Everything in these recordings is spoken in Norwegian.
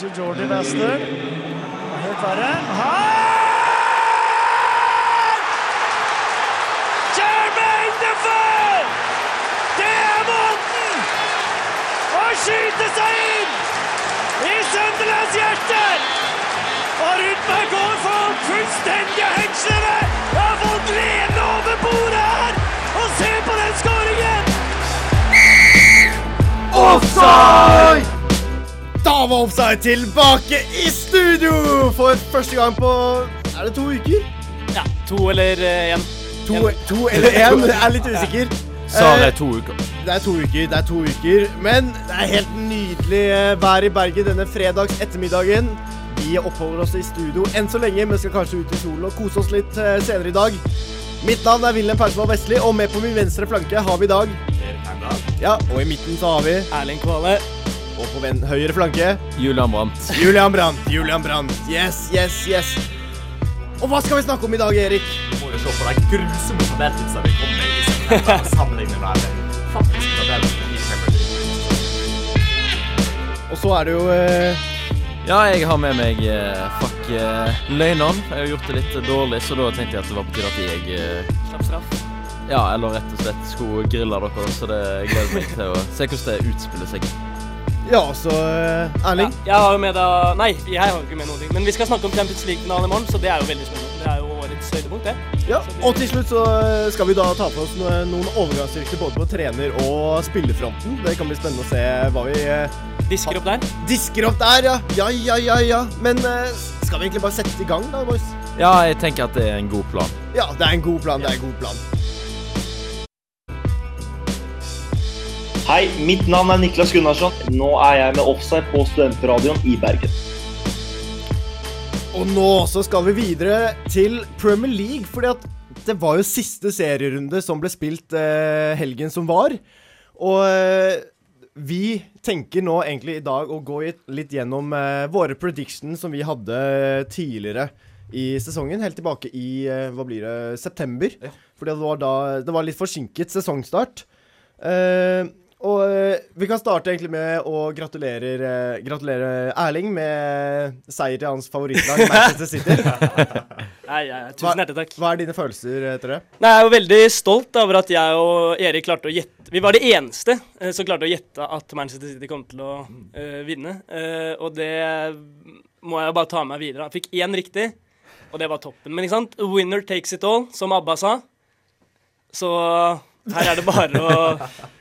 til Jordy Wester. Helt verre. Her! Jermaine Defoe! Det er måten å skyte seg inn i Sunderlands hjerte! Og rundt meg går folk fullstendige hengslede! Jeg har fått lene over bordet her! Og se på den skåringen! Offside! Da var Offside tilbake i studio for første gang på Er det to uker? Ja, to eller én. To, to eller én? Jeg er litt usikker. Sa Eh, det to uker. Det er to uker, det er to uker. Men det er helt nydelig eh, vær i Bergen denne fredags ettermiddagen. Vi oppholder oss i studio enn så lenge, men skal kanskje ut i solen og kose oss litt eh, senere i dag. Mitt navn er Wilhelm Persvold Vestli, og med på min venstre flanke har vi i dag Ja, og i midten så har vi Erling Kvale. Og på venn høyre flanke Julian Brandt. Julian Brandt. Julian Brandt. Yes, yes, yes. Og hva skal vi snakke om i dag, Erik? må jo se på de grusomme tabelltipsene vi kom med Liksom, september. Sammenlignet med den faktiske tabellen i Premier League. Og så er det jo eh, Ja, jeg har med meg eh, fuck eh, løgnene. Jeg har gjort det litt dårlig, så da tenkte jeg at det var på tide at jeg eh, Slapp straff. Ja, eller rett og slett skulle grille dere, så det jeg gleder meg til å se hvordan det utspiller seg. Ja, så Erling? Ja, jeg har jo med da Nei, jeg har ikke med noen ting. Men vi skal snakke om Champions League-finalen i morgen, så det er jo veldig spennende. Det er jo årets høydepunkt, det. Ja, og til slutt så eh, skal vi da ta for oss noen overgangsrykter både på trener- og spillerfronten. Det kan bli spennende å se hva vi eh, Disker opp der. disker opp der, ja. Ja, ja, ja, ja. Men eh, skal vi egentlig bare sette i gang, da, boys? Ja, jeg tenker at det er en god plan. Ja, det er en god plan. Det er en god plan. Hei, mitt navn er Niklas Gunnarsson. Nå er jeg med offside på Studentradioen i Bergen. Og nå så skal vi videre til Premier League, fordi at det var jo siste serierunde som ble spilt eh, helgen som var. Og eh, vi tenker nå egentlig i dag å gå litt gjennom eh, våre predictions som vi hadde tidligere i sesongen, helt tilbake i eh, hva blir det, september. Fordi det var da det var litt forsinket sesongstart. Eh, og eh, vi kan starte egentlig med å gratulere, eh, gratulere Erling med seier til hans favorittlag, Manchester City. Nei, ja, ja, tusen hjertelig takk. Hva er dine følelser etter det? Nei, jeg er jo veldig stolt over at jeg og Erik klarte å gjette Vi var det eneste eh, som klarte å gjette at Manchester City kom til å eh, vinne. Eh, og det må jeg jo bare ta med meg videre. Jeg fikk én riktig, og det var toppen. Men ikke sant? Winner takes it all, som ABBA sa. Så her er det bare å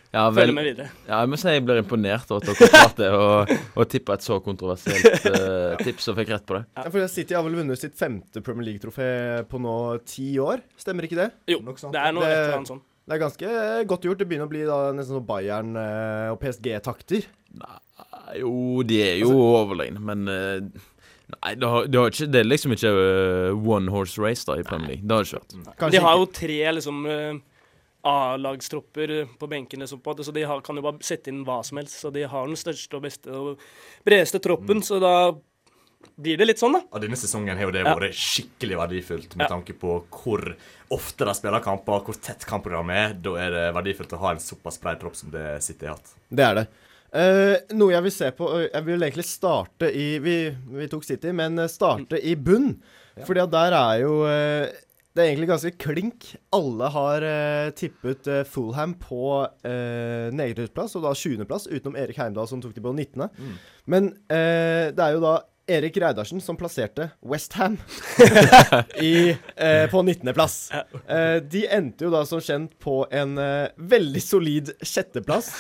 Ja, følge vel, med videre. ja, jeg må si jeg blir imponert over at dere klarte å, tippe et så kontroversielt uh, tips og fikk rett på det. Ja. For City har vel vunnet sitt femte Premier League-trofé på nå ti år, stemmer ikke det? Jo, Noe det er noe Det- et eller annet sånn. Det er ganske godt gjort. Det begynner å bli da nesten sånn Bayern eh, og PSG-takter. Jo, de er jo overlegne, men eh, Nei, det, har, det, har ikke, det er liksom ikke eh, one horse race da i Premier League. Det har det ikke vært. De har jo tre liksom eh, A-lagstropper på benkene. Så, på, så de har, kan jo bare sette inn hva som helst. Så de har den største og beste og bredeste troppen, så da blir det litt sånn, da. Og denne sesongen har jo det Ja. vært skikkelig verdifullt med Ja. tanke på hvor ofte de spiller kamper, hvor tett kampprogrammet er. Da er det verdifullt å ha en såpass bred tropp som det City har hatt. Det er det. Eh, noe jeg vil se på Jeg vil egentlig starte i Vi, vi tok City, men eh, starte i bunn. Fordi at der er jo eh, Det er egentlig ganske klink. Alle har eh, tippet eh, Fulham på uh, nedrykksplass, og da 20.-plass, utenom Erik Heimdal, som tok de på 19. Men eh, det er jo da Erik Reidarsen som plasserte Westham eh, på 19.-plass. Eh, de endte jo da som kjent på en eh, veldig solid sjetteplass.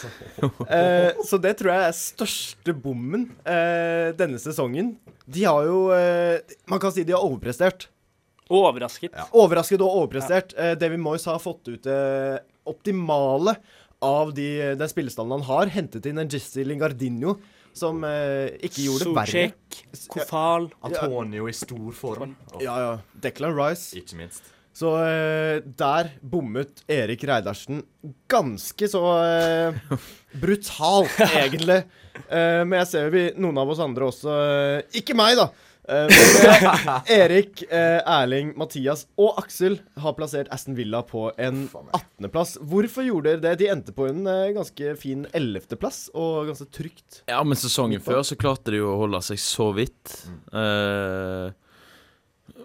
Eh, så det tror jeg er største bommen eh, denne sesongen. De har jo eh, Man kan si de har overprestert. Overrasket. Overrasket og overprestert. Eh, David Moyes har fått ut det optimale av de, den spillestallen han har. Hentet inn en Jesse Lingardinho som eh, ikke gjorde det verre. Socek, Kofal Antonio i stor form, Ja, ja. Declan Rice. ikke minst. Så eh, der bommet Erik Reidarsen ganske så eh, brutalt, egentlig. Eh, men jeg ser jo vi, noen av oss andre også eh, Ikke meg, da! Eh, eh, Erik, eh, Erling, Mathias og Aksel har plassert Aston Villa på en 18.-plass. Hvorfor gjorde dere det? De endte på en ganske fin 11.-plass, og ganske trygt. Ja, men sesongen før så klarte de jo å holde seg så vidt. Eh,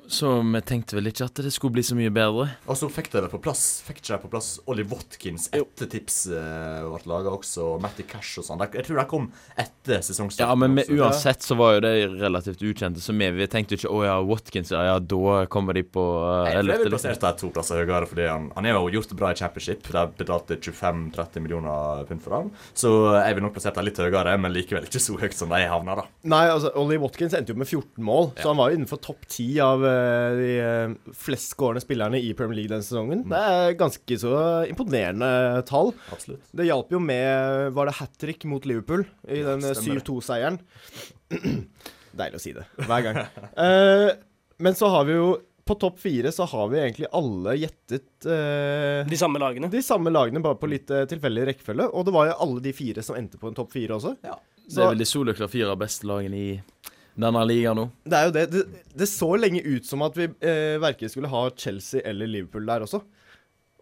så vi tenkte vel ikke at det skulle bli så mye bedre. Og så fikk dere på plass Fikk dere på plass Ollie Watkins etter tipset uh, ble laga også, og Matty Cash og sånn. Jeg tror de kom etter sesongstarten. Ja, men med, uansett så var jo det relativt ukjente, så vi, vi tenkte jo ikke å ja, Watkins, ja, ja, da kommer de på uh, Jeg tror jeg 11. vil liksom. plassere dem to plasser høyere, fordi han, han har jo gjort det bra i championship. De betalte 25-30 millioner pund for ham. Så jeg vil nok plassere dem litt høyere, men likevel ikke så høyt som de havna, da. Nei, altså, Ollie Watkins endte jo med 14 mål, så han var jo innenfor topp 10 av eh, de uh, flest skårende spillerne i Premier League denne sesongen. Det er ganske så imponerende tall. Absolutt. Det hjalp jo med Var det hat trick mot Liverpool i Ja, den eh, stemmer det. 7-2-seieren? Deilig å si det hver gang. uh, men så har vi jo På topp fire så har vi egentlig alle gjettet eh, De samme lagene. de samme lagene, bare på litt eh, tilfeldig rekkefølge. Og det var jo alle de fire som endte på en topp fire også. Ja. Det er vel de soleklare fire beste lagene i denne ligaen nå. Det er jo det. Det, det så lenge ut som at vi eh, verken skulle ha Chelsea eller Liverpool der også.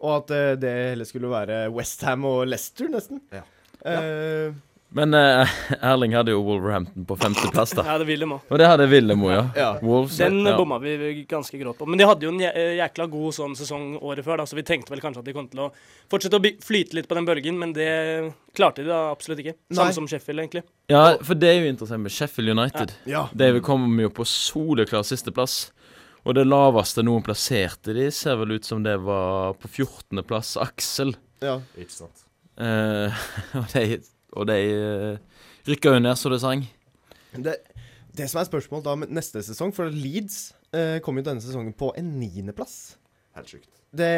Og at eh, det heller skulle være Westham og Leicester, nesten. Ja. Eh, Men eh, Erling hadde jo Wolverhampton på femteplass, da. Ja, det ville må. Og det hadde Villemo, ja. Ja. Wolves, Den ja. bomma vi ganske grått på. Men de hadde jo en eh, jækla god sånn sesong året før, da, så vi tenkte vel kanskje at de kom til å fortsette å flyte litt på den bølgen, men det klarte de da absolutt ikke. Nei. Samme som Sheffield, egentlig. Ja, for det er jo interessant med Sheffield United. ja. De kom jo på soleklar sisteplass. Og det laveste noen plasserte de, ser vel ut som det var på 14.-plass Aksel. ja. Ikke sant. Uh, og de, og de eh, rykka jo ned så det sang. Det, det som er spørsmålet da med neste sesong, for Leeds eh, kom jo denne sesongen på en niendeplass. Helt sjukt. Det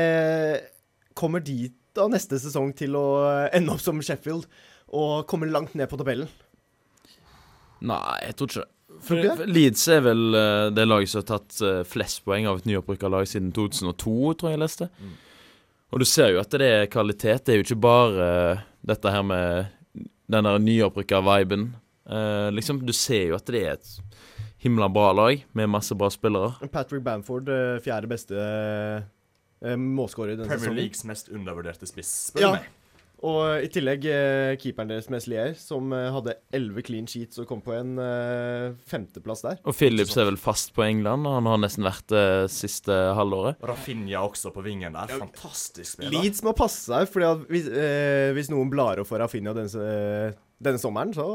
kommer de da neste sesong til å ende opp som Sheffield og komme langt ned på tabellen. Nei, jeg tror ikke det. Det? For Leeds er vel eh, det laget som har tatt eh, flest poeng av et nyopprykka lag siden 2002, tror jeg jeg leste. Mm. Og du ser jo at det er kvalitet. Det er jo ikke bare eh, dette her med den der nyopprykka viben. Eh, liksom, du ser jo at det er et himla bra lag med masse bra spillere. Patrick Bamford, eh, fjerde beste eh, målskårer denne Premier sesongen. Leagues mest undervurderte spiss, spør Ja. meg. Og i tillegg eh, keeperen deres, Meslier, som eh, hadde elleve clean sheets og kom på en eh, femteplass der. Og Phillips er vel fast på England, og han har nesten vært det siste halvåret. Rafinha også på vingen der. Fantastisk spiller. Leeds må passe seg, for hvis, eh, hvis noen blar opp for Rafinha denne, denne sommeren, så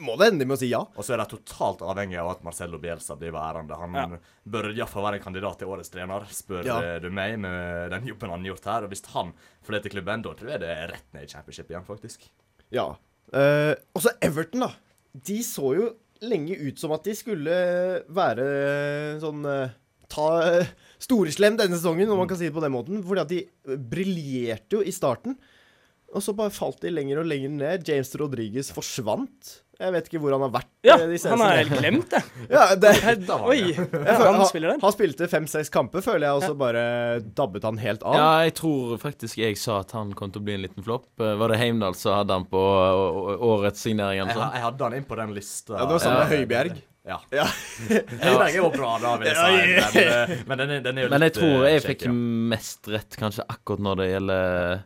må det ende med å si ja. Og så er de totalt avhengig av at Marcello Bielsa blir værende. Han Ja. bør iallfall være en kandidat til årets trener, spør Ja. eh, du meg, med den jobben han har gjort her. Og hvis han forlater klubben, da tror jeg det er rett ned i championship igjen, faktisk. Ja. Eh, og så Everton, da. De så jo lenge ut som at de skulle være sånn eh, Ta uh, storeslem denne sesongen, om man kan si det på den måten. Fordi at de briljerte jo i starten. Og så bare falt de lenger og lenger ned. James Rodriguez forsvant. Jeg vet ikke hvor han har vært. Ja, eh, han har helt glemt det. Ja, det Oi, jeg føler- han han, spiller den. han spilte fem-seks kamper, føler jeg, og så bare dabbet han helt av. Ja, jeg tror faktisk jeg sa at han kom til å bli en liten flopp. Eh, Var det Heimdal som hadde han på årets signering? Jeg, sånn? jeg hadde han inn på den lista. Ja, det var sammen med Ja. Høibjerg. Ja. Ja. Høibjerg er jo bra, da, vil jeg si. Men, eh, men den er, den er jo Men jeg litt, tror jeg fikk ja. mest rett kanskje akkurat når det gjelder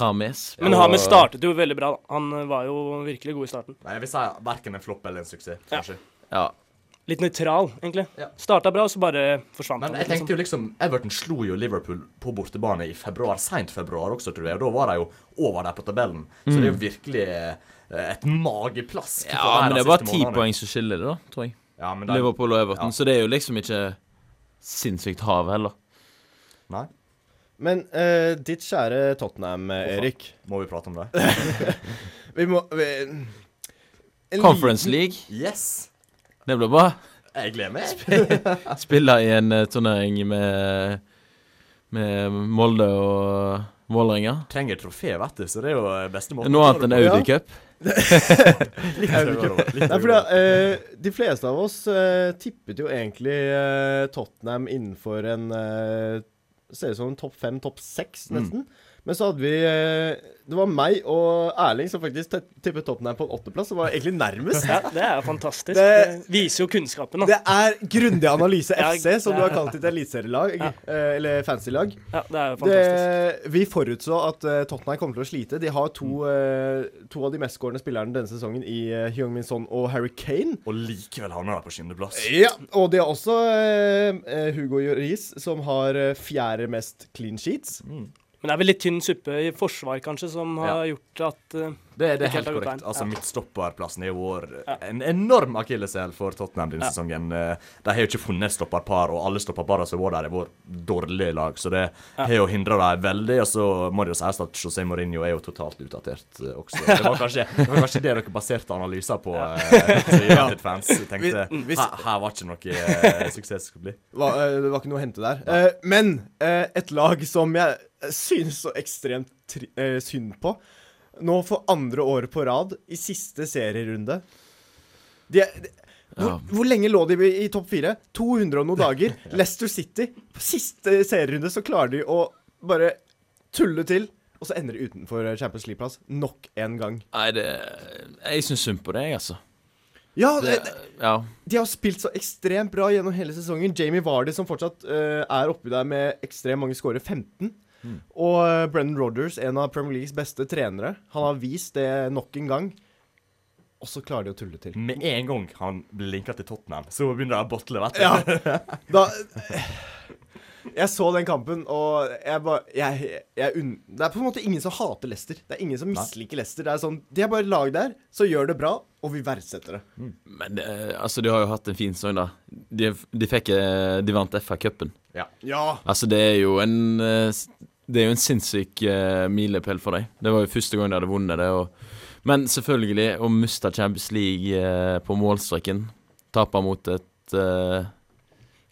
James. Men James startet jo veldig bra. da. Han eh, var jo virkelig god i starten. Nei, jeg vil si verken en flopp eller en suksess, kanskje. Ja. Litt nøytral, egentlig. Ja. Starta bra, så bare forsvant Men han. jeg tenkte jo liksom Everton slo jo Liverpool på bortebane i februar, seint februar også, tror jeg. Og da var de jo over der på tabellen. Så det er jo virkelig eh, et mageplask. ja, men det er bare ti poeng som skiller det, da, tror jeg. Ja, men det, Liverpool og Everton. Ja. Så det er jo liksom ikke sinnssykt hav heller. Nei, Men uh, ditt kjære Tottenham, Hvorfor? Erik. må vi prate om det? Vi må vi, en Conference liten- League, Yes! det blir bra. Jeg gleder meg. Spiller i en uh, turnering med Med Molde og Vålerenga. Trenger trofé, vet du, så det er jo eh, beste måten. Noe annet enn Audi Cup. Litt eh, De fleste av oss eh, tippet jo egentlig eh, Tottenham innenfor en Ser ut som en topp fem, topp seks, Mm. Men så hadde vi eh, Det var meg og Erling som faktisk tippet Tottenham på en åtteplass. Det var egentlig nærmest. Ja, det er fantastisk. Det- Det viser jo kunnskapen, da. Det er grundig analyse Ja, FC, som du har kalt ditt eliteserielag. Ja. Eller fancy-lag. Ja, det er fantastisk. Det, vi forutså at eh, Tottenham kommer til å slite. De har to, Mm. eh, to av de mestskårende spillerne denne sesongen i uh, Hyung-Min Son og Harry Kane. Og likevel havner de på sjuendeplass. Ja, og de har også eh, eh, Hugo Joris, som har eh, fjerde mest clean sheets. Men det er vel litt tynn suppe i forsvar, kanskje, som har gjort at eh, Det, det er helt korrekt. Altså Ja. Midtstopperplassen er jo vår Ja. en enorm akilleshæl for Tottenham denne Ja. sesongen. Eh, De har jo ikke funnet et stopperpar, og alle stopperparene som var der, er vår dårlige lag. Så det Ja. har jo hindra dem veldig. Og så må det jo sies at José Mourinho er jo totalt utdatert eh, også. Det var kanskje det, var kanskje det dere baserte analyser på, eh, så United-fans. Tenkte Hvis- her, her var ikke noe eh, suksess skulle bli. Var, eh, det var ikke noe å hente der. Eh, men eh, et lag som jeg synes så ekstremt tri eh, synd på, nå for andre året på rad, i siste serierunde de, de, hvor, hvor lenge lå de i, i topp fire? 200 og noen dager. Leicester City. På siste serierunde så klarer de å bare tulle til, og så ender de utenfor Champions League-plass nok en gang. Nei, det Jeg syns synd på deg, altså. Ja, Det, det, ja. De har spilt så ekstremt bra gjennom hele sesongen. Jamie Vardy, som fortsatt uh, er oppi der med ekstremt mange scorer, 15. Og uh, Brennan Rodgers, en av Premier Leagues beste trenere. Han har vist det nok en gang. Og så klarer de å tulle til. Med en gang han blir linka til Tottenham, så begynner de å botle, vet du. Ja, da Jeg så den kampen, og jeg bare jeg, jeg unn, Det er på en måte ingen som hater Leicester. Det er ingen som misliker Leicester. Det er sånn De er bare lag der, så gjør det bra, og vi verdsetter det. Men det, altså, de har jo hatt en fin sesong, da. De, de fikk eh, De vant FA-cupen. Ja. Ja. Altså, det er jo en eh, Det er jo en sinnssyk uh, milepæl for dem. Det var jo første gang de hadde vunnet det. Og, men selvfølgelig, å miste Champions League uh, på målstreken, tape mot et uh,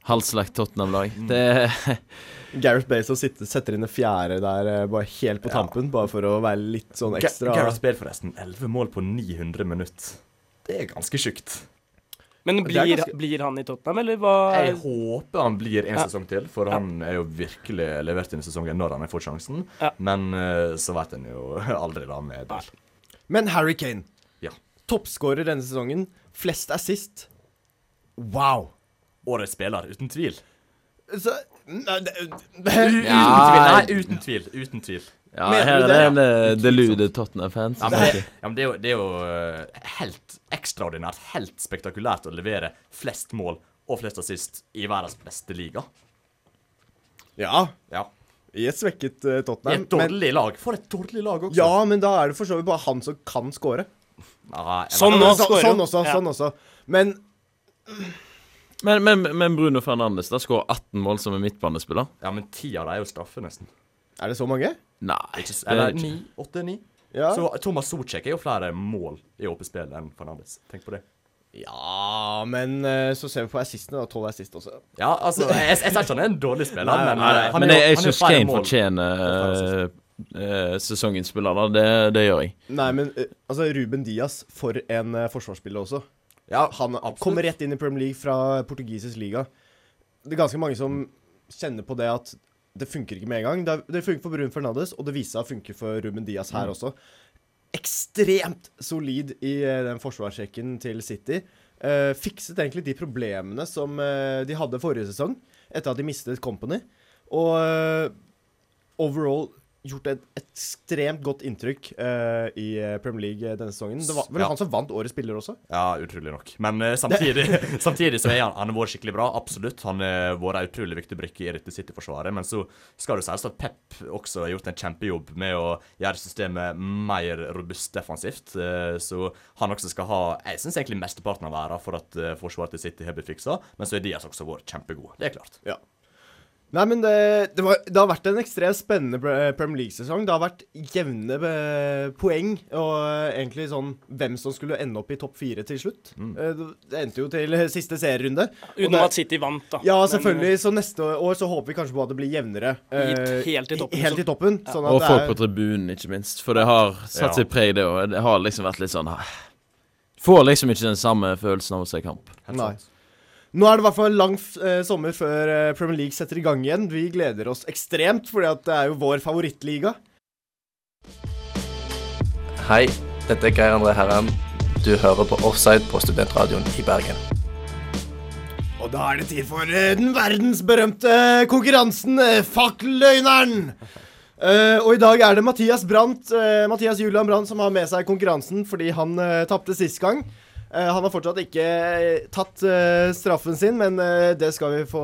halvslakt Tottenham-lag Mm. Det Gareth Bale som sitter, setter inn det fjerde der eh, bare helt på Ja. tampen, bare for å være litt sånn Ga- ekstra Gareth Bale, forresten. 11 mål på 900 minutter. Det er ganske sjukt. Men er blir, ganske- blir han i Tottenham, eller hva? Jeg håper han blir en Ja. sesong til, for Ja. han er jo virkelig levert inn i sesongen når han har fått sjansen. Ja. Men eh, så vet en jo aldri da med Bale. Men Harry Kane, Ja. toppskårer denne sesongen, flest assist. Wow. Årets spiller, uten tvil. Så nei, Uten tvil. Nei, uten tvil. Uten tvil. Ja, Mener her er det? en Utvilsomt. deluded Tottenham-fans. Ja, men, det, ja, men det er jo, det er jo eh, helt ekstraordinært, helt spektakulært å levere flest mål og flest assist i verdens beste liga. Ja, Ja. i et svekket uh, I et dårlig lag. For et dårlig lag også. ja, men da er det for så vidt bare han som kan score. Nei, Sånn også, nå Så, sånn også, Ja. sånn også. Men Men, men, men Bruno Fernandes da skårer 18 mål som en midtbanespiller? Ja, men ti av dem er jo straffe, nesten. Er det så mange? Nei. Er eller ni? Åtte-ni? Ja. Så Thomas Socek er jo flere mål i åpent spill enn Fernandes. Tenk på det. Ja, men eh, så ser vi på assistene, da. Tolv assist også. Ja, altså, jeg, jeg, ikke han er en dårlig spiller, Nei, men, nei, eh, nei. han Men er jo- jeg, jeg han syns Kane fortjener uh, uh, sesongens spiller, da. Det, det gjør jeg. Nei, men eh, altså, Ruben Diaz, for en eh, forsvarsspiller også. Ja, Han kommer rett inn i Premier League fra portugisisk liga. Det er ganske mange som kjenner på det at det funker ikke med en gang. Det, er- det funker for Brun Fernandes, og det viser seg å funke for Ruben Diaz her også. Ekstremt solid i eh, den forsvarsrekken til City. Uh, fikset egentlig de problemene som uh, de hadde forrige sesong, etter at de mistet Company. Og uh, overall gjort et ekstremt godt inntrykk uh, i eh, Premier League eh, denne sesongen. Det var vel Ja. han som vant årets spiller også? Ja, utrolig nok. Men uh, samtidig, samtidig så er han, han vært skikkelig bra. Absolutt. Han har vært en utrolig viktig brikke i dette City-forsvaret. Men så skal det sies at Pep også har gjort en kjempejobb med å gjøre systemet mer robust defensivt. Uh, så han også skal ha Jeg syns egentlig mesteparten av æra for at forsvaret til City har blitt fiksa. Men så er Diaz også vært kjempegod. Det er klart. Ja. Nei, men det, det, var, det har vært en ekstremt spennende Premier League-sesong. Det har vært jevne eh, poeng, og eh, egentlig sånn hvem som skulle ende opp i topp fire til slutt. Mm. det- det endte jo til eh, siste serierunde. Uten Utenom at City vant, da. Ja, Men, selvfølgelig. Så neste år så håper vi kanskje på at det blir jevnere. eh, Helt- i toppen, Helt i toppen. Sånn at Og det folk er- på tribunen, ikke minst. For det har satt Ja. sitt preg, det òg. Det har liksom vært litt sånn ah, Får liksom ikke den samme følelsen av å se kamp. Helt Nei. sant. Nå er det i hvert fall lang eh, sommer før eh, Premier League setter i gang igjen. Vi gleder oss ekstremt, fordi det er jo vår favorittliga. Hei, dette er Geir André Herrem. Du hører på Offside på Studentradioen i Bergen. Og da er det tid for eh, den verdensberømte konkurransen eh, Fakkeløgneren. Eh, og i dag er det Mathias Brandt, uh, Mathias Julian Brandt som har med seg konkurransen fordi han uh, tapte sist gang. Eh, han har fortsatt ikke eh, tatt eh, straffen sin, men det skal vi få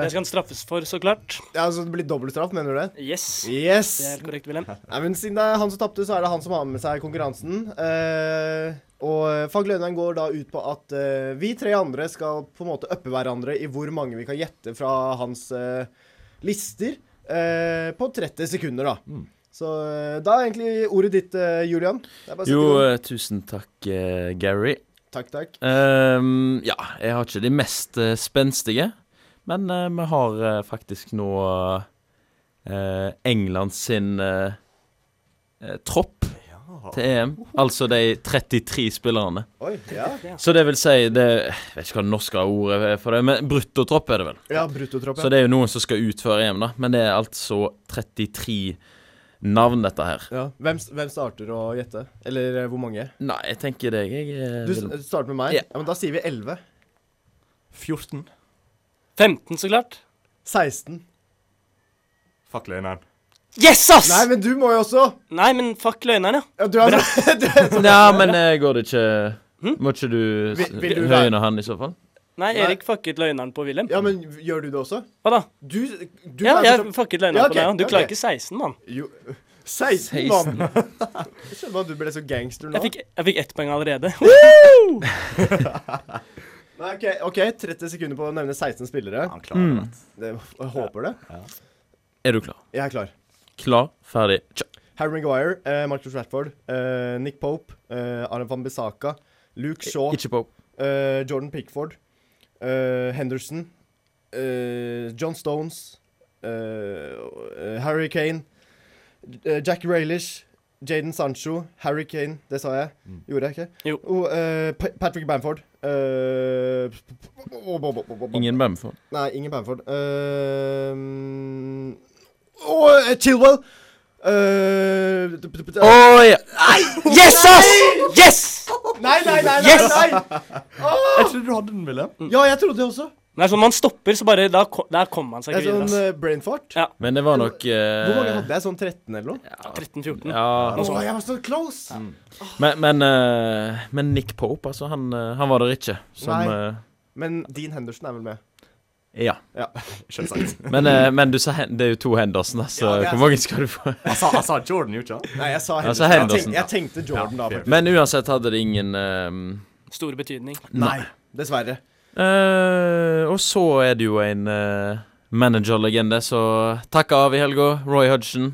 Det skal han straffes for, så klart. Ja, Så Det blir dobbeltstraff, mener du det? Yes. Yes! Det er helt korrekt, Wilhelm. Nei, men Siden det er han som tapte, så er det han som har med seg konkurransen. Eh, og faglønnen går da ut på at uh, vi tre andre skal på en måte uppe hverandre i hvor mange vi kan gjette fra hans uh, lister uh, på 30 sekunder, da. Så eh, da er egentlig ordet ditt, Julian. Jo, tusen takk, Gary. Takk, takk. Um, ja, jeg har ikke de mest uh, spenstige, men uh, vi har uh, faktisk nå England sin tropp til EM. Altså de 33 spillerne. Oi, ja. Så det vil si det, Jeg vet ikke hva det norske ordet er for det, men bruttotropp er det vel. Ja, bruttotropp. Så det er jo noen som skal utføre EM, da. Men det er altså 33 navn, dette her. Ja. Hvem, hvem starter å gjette? Eller eh, hvor mange? Nei, jeg tenker deg. Jeg jeg Du vil- s- starter med meg? Ja. Ja, men Da sier vi 11. 14. 15, så klart. 16. Fuck løgneren. Yes, ass! Nei, men du må jo også! Nei, men fuck løgneren, ja. Ja, du er, du er så Ja, men eh, går det ikke Må ikke du vil du høyne han i så fall? Nei, Erik fucket løgneren på Wilhelm. Ja, men gjør du det også? Hva da? Du, du Ja, jeg som... fucket løgneren Ja, okay, på deg òg. Du ok. klarer ikke 16, mann. Jo 16, mann! Jeg skjønner at du ble så gangster nå. Jeg fikk, jeg fikk ett poeng allerede. Nei, ok, ok, 30 sekunder på å nevne 16 spillere. Han klarer det. Det, jeg håper det. Er du klar? Jeg er klar. Klar, ferdig, tja. Harry Maguire, eh, Marcus Ratford, eh, Nick Pope, eh, Arne van Bissaka, Luke Shaw, Ikke Pope. eh, Jordan Pickford, eh, Henderson, uh, John Stones, uh, eh, Harry Kane, Jack Raelish, Jaden Sancho, Harry Kane, det sa jeg. Gjorde jeg ikke? Jo. Og eh, Pa- Patrick Bamford. eh, Ingen Bamford. Nei, ingen Bamford. Uh, og Chilwell. Eh, oh, ja. Nei! Yes, ass! Yes! Nei, nei, nei! nei, Yes! nei. Jeg trodde du hadde den, Wilhelm. Ja, jeg trodde det også. Er sånn man stopper, så bare Da, der kommer man seg Det ikke er sånn uh, brain fart. Ja. Men det var nok uh, Hvor mange hadde jeg? Sånn 13 eller noe? Ja, 13-14. Ja, Oh, jeg var så close! men, men, uh, men Nick Pope, altså, han, eh, han var der ikke. Som Nei. eh, Men Dean Henderson er vel med? Ja. Selvsagt. Men, eh, men du sa hen, det er jo to Henderson, da, så Ja, hvor mange skal du få? Han sa, jeg sa Jordan, gjorde ikke han? Nei, jeg sa Ja, Henderson. Jeg, tenkte, jeg tenkte Jordan Ja, da. faktisk. Men uansett hadde det ingen eh, Stor betydning. Nei, dessverre. Uh, og så er det jo en uh, managerlegende som takka av i helga, Roy Hodgson.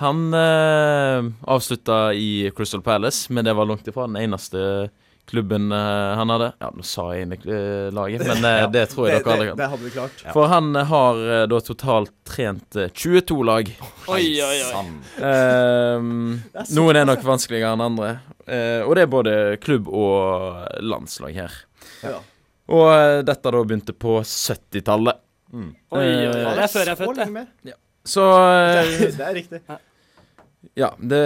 Han uh, avslutta i Crystal Palace, men det var langt ifra den eneste klubben eh, han hadde. Ja, nå sa jeg egentlig eh, laget, men eh, det tror jeg Det, dere alle kan. det hadde vi klart. For han har da totalt trent eh, 22 lag. Oi, oi, oi. Um, Ehm, noen er nok vanskeligere enn andre. Uh, og det er både klubb og landslag her. Ja. Og uh, dette da begynte på 70-tallet. Mm. Oi, oi, oi. Det er før jeg er Så født, det. med. Så Det eh, er, det er riktig. Ja, det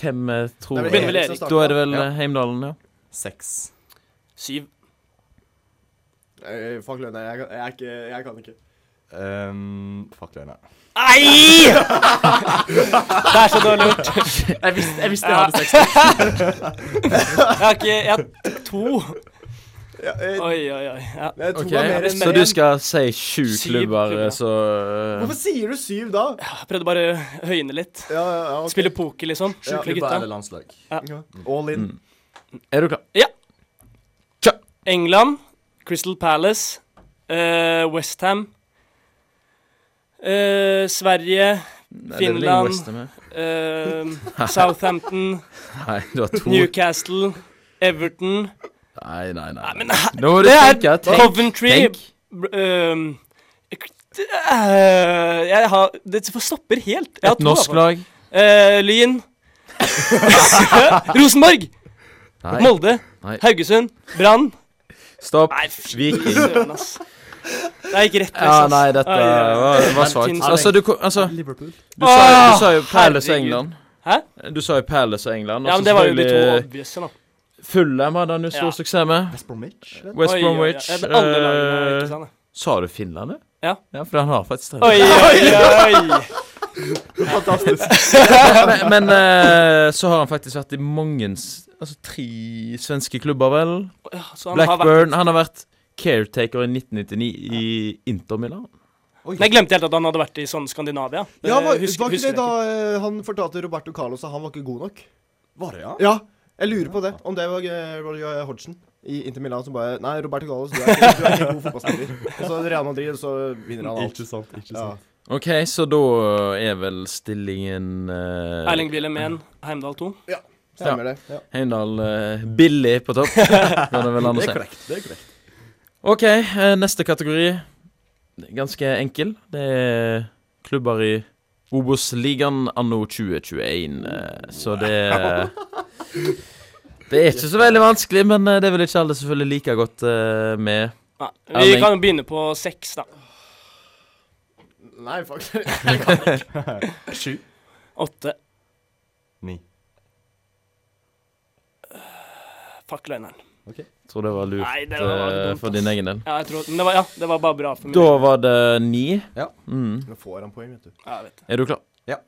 Hvem eh, tror er Begynner vel Erik. Da er det vel Ja. eh, Heimdalen, ja. Seks. Syv. Eh, Fuck løgn, jeg, kan- jeg, er ikke, jeg kan ikke. Um, fuck løgner. Nei! Det er så dårlig gjort. Jeg visste jeg, visste jeg hadde seks. Jeg har ikke Jeg har to. Ja, eh, Oi, oi, oi. Ja. eh, mer enn Så du skal si sju Syv klubber, klubber. eh, så eh, Hvorfor sier du syv da? Jeg prøvde bare å høyne litt. Ja, ja, ja, ok. Spille poker, liksom. Sjukle Klubber gutta. eller landslag. Ja. All in. Er du klar? England, Crystal Palace, uh, Westham, uh, Sverige, Nei, det er vel ingen Finland. West Ham her. eh, Southampton, Nei, du har to. Newcastle, Everton Nei, nei, nei. Nei, men Nå må du det er. Tenk. Coventry tenk. ehm, eh, Jeg har Det stopper helt. Jeg har Et to, norsk i hvert fall. lag. Eh, Lyn. Rosenborg. Nei, Molde. Nei. Haugesund. Brann. stopp. Nei, fy Viking. søren, ass. Det gikk rett Ja, nei, dette Oi, oi, oi. var, var svakt. Altså, du, ko- altså, Liverpool. du, sa, du sa jo Palace og England. Hæ? Du sa jo Palace og England. Ja, men det var jo de to selvfølgelig obvious, da. Fulham hadde han jo stor Ja. suksess med. West Bromwich? eller? West Oi, oi, oi. Bromwich. Ja, men Alle lagene, eh, ikke? Sa du Finland, du? Ja. Ja, for han har faktisk det. Oi, oi, oi! Fantastisk. men men eh, så har han faktisk vært i mange s- Altså tre svenske klubber, vel. Ja, så han har vært Blackburn. Han har vært caretaker i 1999 i Inter Milan. Men jeg glemte helt at han hadde vært i sånn Skandinavia. Ja, var, Eh, var ikke det da eh, han fortalte Roberto Carlos at han var ikke god nok? Var det, ja? Ja, jeg lurer på det. Om det var eh, Roger Hodgson i Inter Milan som bare Nei, Roberto Gallos, du er ikke, du er ikke en god fotballspiller. Og så Real Madrid, så vinner han alt. Ikke sant, ikke Ja. sant. OK, så da er vel stillingen uh, Erling Willem 1, Heimdal 2. Ja, Stemmer det. Ja. Heimdal uh, billig på topp, kan det vel an å Det er korrekt. det er korrekt. OK, eh, neste kategori. Ganske enkel. Det er klubber i Obos-ligaen anno 2021. eh, Så det Det er ikke så veldig vanskelig, men eh, det vel ikke alle selvfølgelig like godt eh, med. Nei, vi kan jo begynne på seks, da. Nei, faktisk. Sju. Åtte. Ni. Fuck løgneren. Tror det var lurt Nei, det var eh, dumt, for din egen del. Ja, jeg tror, men det var, ja, det var bare bra for meg. Da var det ni. Ja. Mm. Nå får han poeng, vet du. Ja, jeg vet det. Er du klar? Ja.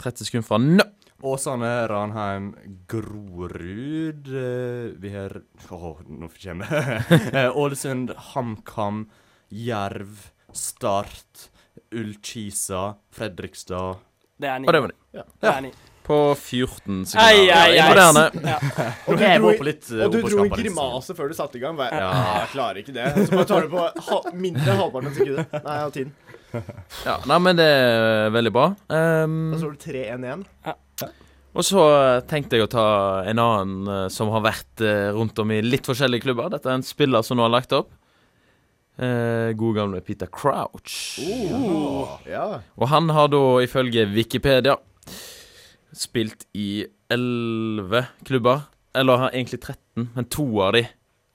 30 sekunder fra nå. Åsane, Ranheim, Grorud eh, Vi har Å, nå kommer jeg. Ålesund, HamKam, Jerv, Start, Ullkisa, Fredrikstad Det er ni. Og det var Ja, Det er ni. På 14 sekunder. Ei, ei, ei. Imponerende. Ja. Og du dro, var i- på litt, eh, og du dro en grimase før du satte i gang. Bare, Ja. ja, jeg klarer ikke det. Så bare tar du på halv, mindre enn halvparten av sekundet. Nei, av tiden. Ja, nei, men det er veldig bra. Um, Da står det 3-1-1. og så eh, tenkte jeg å ta en annen eh, som har vært eh, rundt om i litt forskjellige klubber. Dette er en spiller som nå har lagt opp. Uh, god gamle Peter Crouch. Ja. Og han har da ifølge Wikipedia spilt i 11 klubber. Eller egentlig 13, men to av de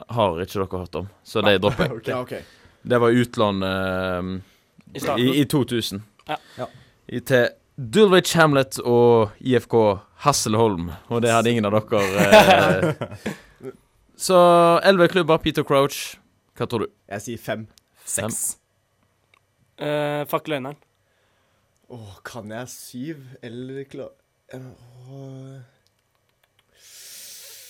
har ikke dere hørt om, så de dropper jeg. ja, okay. Det var utlån uh, I i, i 2000. Ja. Ja. I, til Dulwich Hamlet og IFK Hasselholm, og det hadde ingen av dere. Uh, så 11 klubber, Peter Crouch. Hva tror du? Jeg sier fem. Seks. Uh, fuck Å, oh, kan jeg syv eller klar...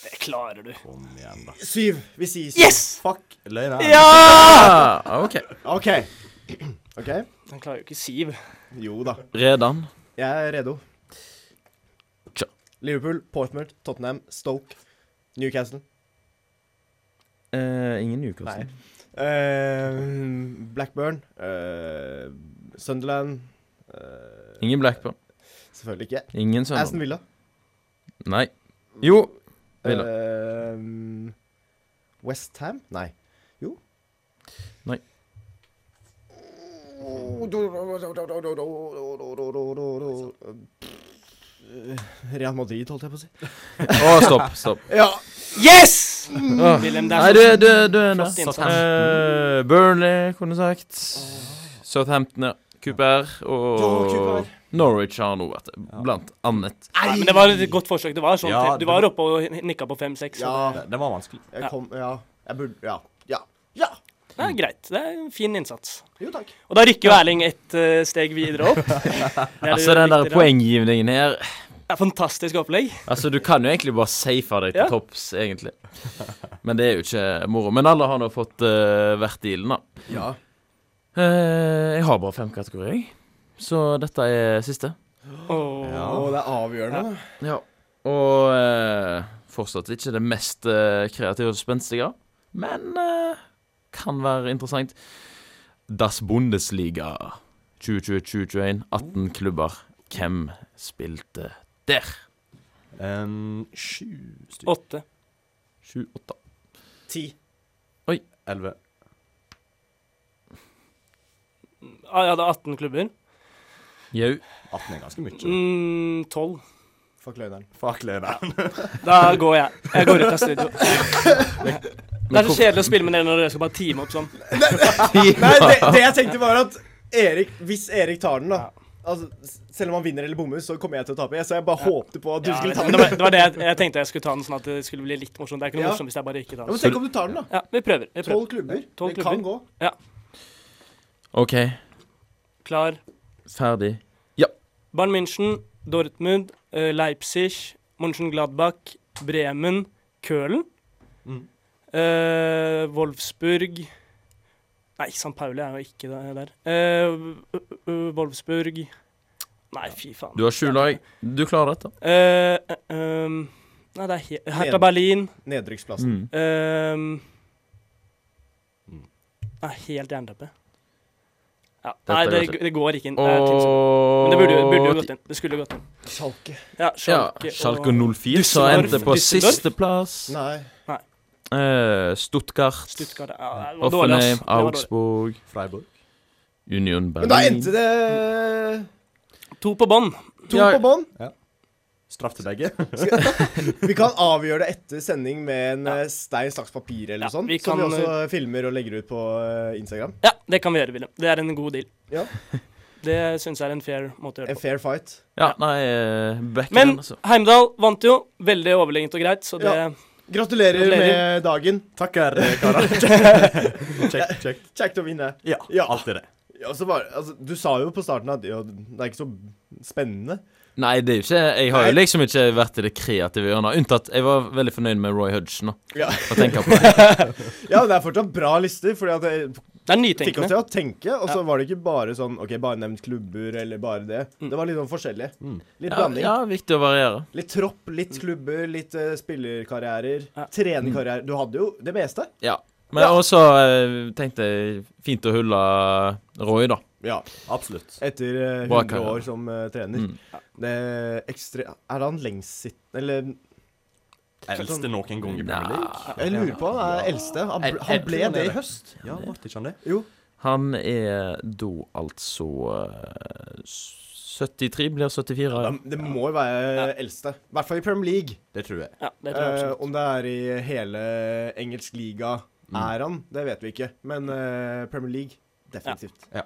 Det klarer du. Kom igjen, da. Syv! Vi sier syv. Yes! Fuck løgna. Ja! Ah, OK. OK. OK. Han klarer jo ikke Siv. Jo da. Redan. Jeg er redo. Tja. Liverpool, Portmouth, Tottenham, Stoke, Newcastle. Eh, ingen Newcastle. Nei. Eh, Blackburn, eh, Sunderland eh, Ingen Blackburn. Selvfølgelig ikke. Ingen Aston Sunderland. Villa. Nei. Jo. Villa. Uh, West Ham? Nei. Jo. Nei. Real Madrid, holdt jeg på å si. Å, stopp. Stopp. Ja. Yes! William, Nei, du, du, du er nær. innsats. Eh, Burnley, kunne du sagt. Southampton, ja. Cooper og Cooper. Norwich har nå vært det, blant annet. Nei, men det var et godt forsøk. Det var sånn, Ja, du var oppe og nikka på fem-seks. Ja, Det, det var vanskelig. jeg kom Ja. Jeg burde Ja. Ja. ja. Det er greit. Det er en fin innsats. Jo, takk. Og da rykker jo Erling et uh, steg videre opp. Altså, den der poenggivningen her Det er fantastisk opplegg. Altså, du kan jo egentlig bare safe deg til Ja. topps, egentlig. Men det er jo ikke moro. Men alle har nå fått uh, vært dealen, da. Ja. Eh, jeg har bare fem kategorier, jeg. Så dette er siste. Åh. Å, det er avgjørende. Ja. Og eh, fortsatt ikke det mest eh, kreative og spenstige, men eh, kan være interessant. Das Bundesliga 2020-2021. 18 klubber. Hvem spilte der? Um, sju stykker. Åtte. 7-8. Ti. Elleve. Ah, ja, det er 18 klubber. Jau. 18 er ganske mye. Mm, 12. Fuck løgneren. Fuck løgnen. Da går jeg. Jeg går ut av studio. Det er så kjedelig å spille med dere når dere skal bare teame opp sånn. Nei, det, det jeg tenkte var at Erik Hvis Erik tar den, da, Altså, selv om han vinner eller bommer, så kommer jeg til å tape. Så jeg bare håpte på at du Ja, skulle ta ta det, den. var, det var det jeg, jeg tenkte jeg skulle ta den sånn at det skulle bli litt morsomt. Det er ikke noe Ja. morsomt hvis jeg bare ikke tar Ja, den. men tenk om du tar den, da. Ja, vi prøver. Vi Tolv klubber. Tolv det kan gå. OK, Klar. ferdig. Ja. Bayern München, Dortmund, eh, Leipzig, Mönchengladbach, Bremen, Kølen. Mm. eh, Wolfsburg Nei, St. Pauli er jo ikke der. Eh, uh, ø- Wolfsburg Nei, fy faen. Du har sju lag. Du klarer dette. Uh, eh, um, nei, det er he Hertha Ned- Berlin. Nedrykksplassen. Mm. Um, Mm. Nei, helt jernteppe. Ja, nei, det, det går ikke inn. Det er Men det burde, burde jo gått inn. Det skulle gått inn. Schalke. Ja, ja, Schalke, Schalke og 04, som endte på sisteplass. Nei. Eh, Stuttgart, Stuttgart. Ja. Offenheim. Augsburg, Freiburg. Union Berlin. Men da endte det To på bånn. to Ja. på bånn. Straff til begge. Vi kan avgjøre det etter sending med en ja. stein, saks, papir eller Ja, sånt. Kan... som vi også filmer og legger ut på eh, Instagram. Ja, det kan vi gjøre, William. Det er en god deal. Ja. Det syns jeg er en fair måte å gjøre det på. fair fight. Ja, nei, eh, back Men den, altså. Heimdal vant jo. Veldig overlegent og greit, så det Ja. Gratulerer, Gratulerer. med dagen. Takker, karer. Kjekt, kjekt. Kjekt å vinne. Ja, Ja. alltid det. Ja, så var, altså, du sa jo på starten at ja, det er ikke så spennende. Nei, det er jo ikke Jeg har jo liksom ikke vært i det kreative hjørnet. Unntatt jeg var veldig fornøyd med Roy Hudson. nå, Ja. Å tenke på. Ja, det er fortsatt bra lister, fordi at det Det er fikk oss til å tenke. Og så Ja. var det ikke bare sånn OK, bare nevnt klubber, eller bare det. Mm. Det var litt sånn forskjellig. Mm. Litt Ja, blanding. ja, viktig å variere. Litt tropp, litt klubber, litt uh, spillerkarrierer. Ja. Trenerkarriere. Du hadde jo det meste. Ja. Men Ja. også uh, tenkte jeg fint å hulle Roy, da. Ja. Absolutt. Etter eh, Bra 100 karriere. år som uh, trener. Mm. Det er ekstre... Er han lengst sittende Eller Eldste noen gang i Premier League. Jeg lurer på han er eldste. Han, ble- han ble det i høst. Ja, ble ikke han det? Jo. Han er da altså eh, 73, blir 74. Ja, det må jo være eldste. I hvert fall i Premier League. Det tror jeg. Ja, det tror jeg uh, om det er i hele engelsk liga, er han? Det vet vi ikke. Men uh, Premier League, definitivt. Hei,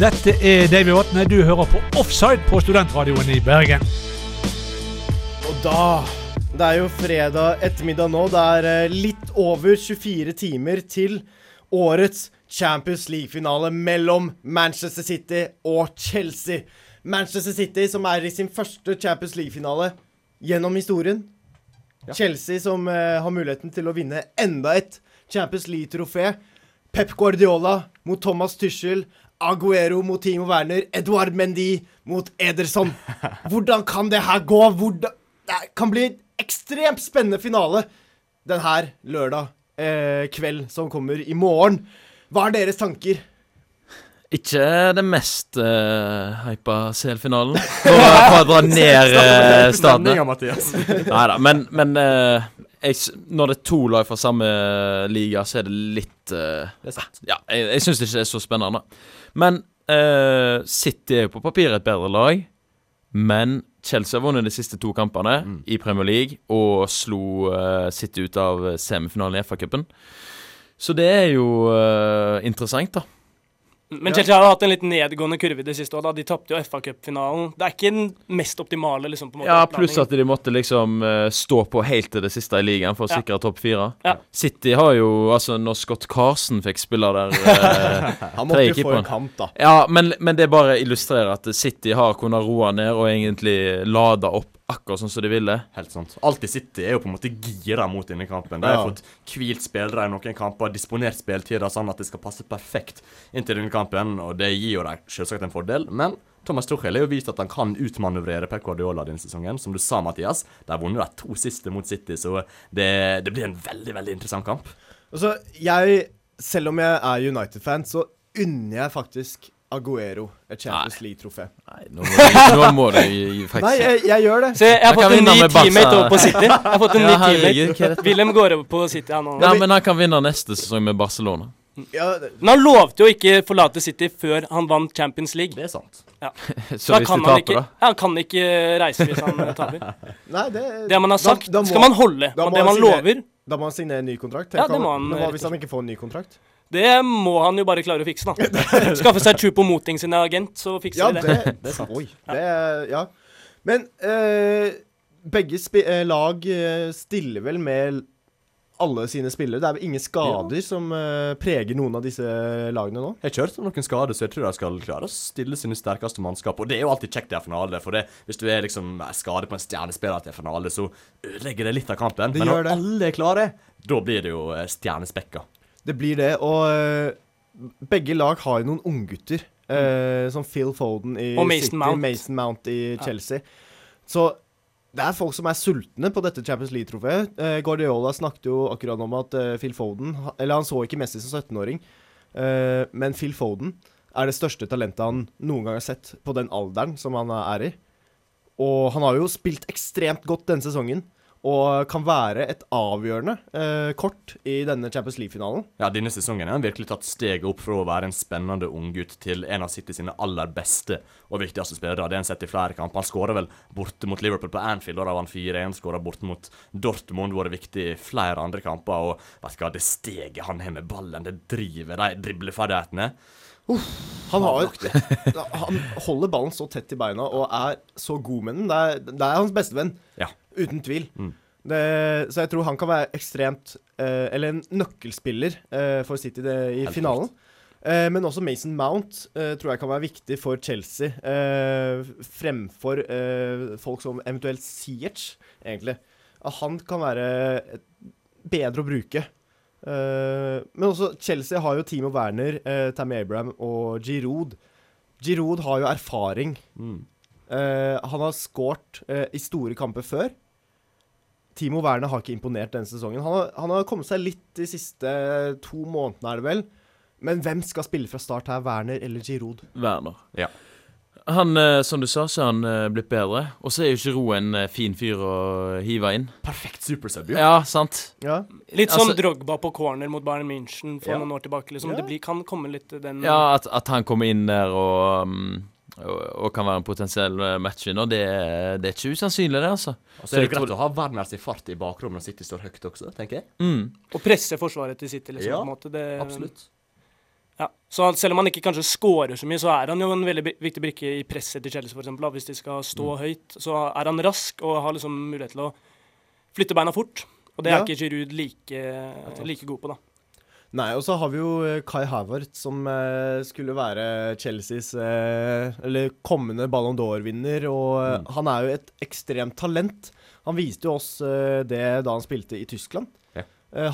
dette er Davy Vatne. Du hører på Offside på Studentradioen i Bergen. Og da Det er jo fredag ettermiddag nå. Det er eh, litt over 24 timer til årets Champions League-finale mellom Manchester City og Chelsea. Manchester City som er i sin første Champions League-finale gjennom historien. Chelsea som eh, har muligheten til å vinne enda et Champions League-trofé. Pep Guardiola mot Thomas Tuchel. Aguero mot Timo Werner. Edouard Mendy mot Ederson. Hvordan kan det her gå? Hvordan Det kan bli en ekstremt spennende finale den her lørdag eh, kveld som kommer i morgen. Hva er deres tanker? Ikke det mest uh, hypa CL-finalen. For, å- dra ned uh, statene. Nei da, men, men uh, jeg, når det er to lag fra samme liga, så er det litt uh, Det er. Ja, jeg, jeg syns ikke det er så spennende. Men uh, City er jo på papiret et bedre lag. Men Chelsea har vunnet de siste to kampene Mm. i Premier League og slo uh, City ut av semifinalen i FA-cupen. Så det er jo uh, interessant, da. Men Chelsea har hatt en litt nedgående kurve i det siste. Og de tapte jo FA-cupfinalen. Det er ikke den mest optimale. liksom på en måte Ja, pluss at de måtte liksom eh, stå på helt til det siste i ligaen for å Ja. sikre topp fire. Ja. City har jo Altså, når Scott Carson fikk spille der eh, Han måtte jo få en kamp, da. Ja, men, men det bare illustrerer at City har kunnet roe ned og egentlig lade opp akkurat sånn som de ville. Helt sant. Alltid City er jo på en måte gira mot denne kampen. De har Ja. fått hvilt spillere i noen kamper, disponert spilletida sånn at det skal passe perfekt inntil denne kampen, og det gir jo dem selvsagt en fordel. Men Thomas Tuchel har jo vist at han kan utmanøvrere Pep Guardiola denne sesongen. Som du sa, Mathias, de har vunnet de to siste mot City, så det, det blir en veldig, veldig interessant kamp. Altså, jeg Selv om jeg er United-fan, så unner jeg faktisk Aguero et Champions League-trofé. Nei, nå må du, nå må du faktisk Nei, jeg, jeg gjør det. Se, jeg har fått en ny teammate over på City. Jeg har fått en Ja, ny teammate. Willem går over på City han nå. Nei, men han kan vinne neste sesong med Barcelona. Ja, Men han lovte jo ikke forlate City før han vant Champions League. Det er sant. Så Da hvis kan de han taper, ikke, da ja, han kan ikke reise hvis han eh, taper. nei, det Det man har sagt, da må- skal man holde. da må det man signere- lover, Da må han signere en ny kontrakt. Ja, det må han, Men hva hvis han ikke får en ny kontrakt? Det må han jo bare klare å fikse, da. Skaffe seg Chupo Moting sin agent, så fikser Ja, vi det, det. det er sant. Oi. Det ja. Men øh, begge spi eh, lag stiller vel med alle sine spillere. Det er ingen skader som uh, preger noen av disse lagene nå? Jeg har ikke om noen skader, så jeg tror de skal klare å stille sine sterkeste mannskap. Og det er jo alltid kjekt i en finale, for det, hvis du er liksom skadet på en stjernespiller til en finale, så ødelegger det litt av kampen. Det Men når det. alle er klare, da blir det jo eh, stjernespekka. Det blir det. Og eh, begge lag har jo noen unggutter. Uh, som Phil Foden i Og Mason City, Mount. Mason Mount i Chelsea. Så det er folk som er sultne på dette Champions League-trofeet. Eh, Guardiola snakket jo akkurat om at eh, Phil Foden Eller han så ikke Messi som 17-åring, eh, men Phil Foden er det største talentet han noen gang har sett på den alderen som han er i. Og han har jo spilt ekstremt godt denne sesongen, og kan være et avgjørende eh, kort i denne Champions League-finalen. Ja, denne sesongen har han virkelig tatt steget opp fra å være en spennende unggutt til en av City sine aller beste og viktigste spillere. Det har han sett i flere kamper. Han skåra vel borte mot Liverpool på Anfield, da vant 4-1. Skåra borte mot Dortmund, vært viktig i flere andre kamper. Og vet du hva, det steget han har med ballen, det driver, de dribleferdighetene Han, har, han holder ballen så tett i beina og er så god med den. Det er, det er hans beste venn, Ja. Uten tvil. Mm. Det, så jeg tror han kan være ekstremt eh, Eller en nøkkelspiller eh, for City det, i Helt finalen. Eh, men også Mason Mount eh, tror jeg kan være viktig for Chelsea, eh, fremfor eh, folk som eventuelt Ziyech, egentlig. Han kan være bedre å bruke. Men også Chelsea har jo Timo Werner, Tammy Abraham og Giroud. Giroud har jo erfaring. mm. Han har skåret i store kamper før. Timo Werner har ikke imponert denne sesongen. Han har, han har kommet seg litt de siste to månedene, er det vel. Men hvem skal spille fra start her? Werner eller Giroud? Werner. Ja. Han, eh, som du sa, så er han eh, blitt bedre. Og så er jo Giroud en eh, fin fyr å hive inn. Perfekt supersub, jo. Ja, sant. Ja. Litt sånn Altså- Drogba på corner mot Bayern München for Ja. noen år tilbake. liksom. Ja. Det blir, kan komme litt den Ja, at, at han kommer inn der og, um, og, og kan være en potensiell eh, matchvinner, det, det er ikke usannsynlig, det, altså. Og så er det greit å ha Werners i fart i bakrommet når City står høyt også, tenker jeg. Mm. Og presse forsvaret til City, liksom. Ja, på en måte. Det, Absolutt. Ja. Så selv om han ikke kanskje scorer så mye, så er han jo en veldig viktig brikke i presset til Chelsea, f.eks. Hvis de skal stå Mm. høyt, så er han rask og har liksom mulighet til å flytte beina fort. Og det er ikke Giroud like, like god på, da. Nei, og så har vi jo eh, Kai Havertz, som eh, skulle være Chelseas eh, Eller kommende Ballon d'Or-vinner. Og Mm. han er jo et ekstremt talent. Han viste jo oss det da han spilte i Tyskland. Ja.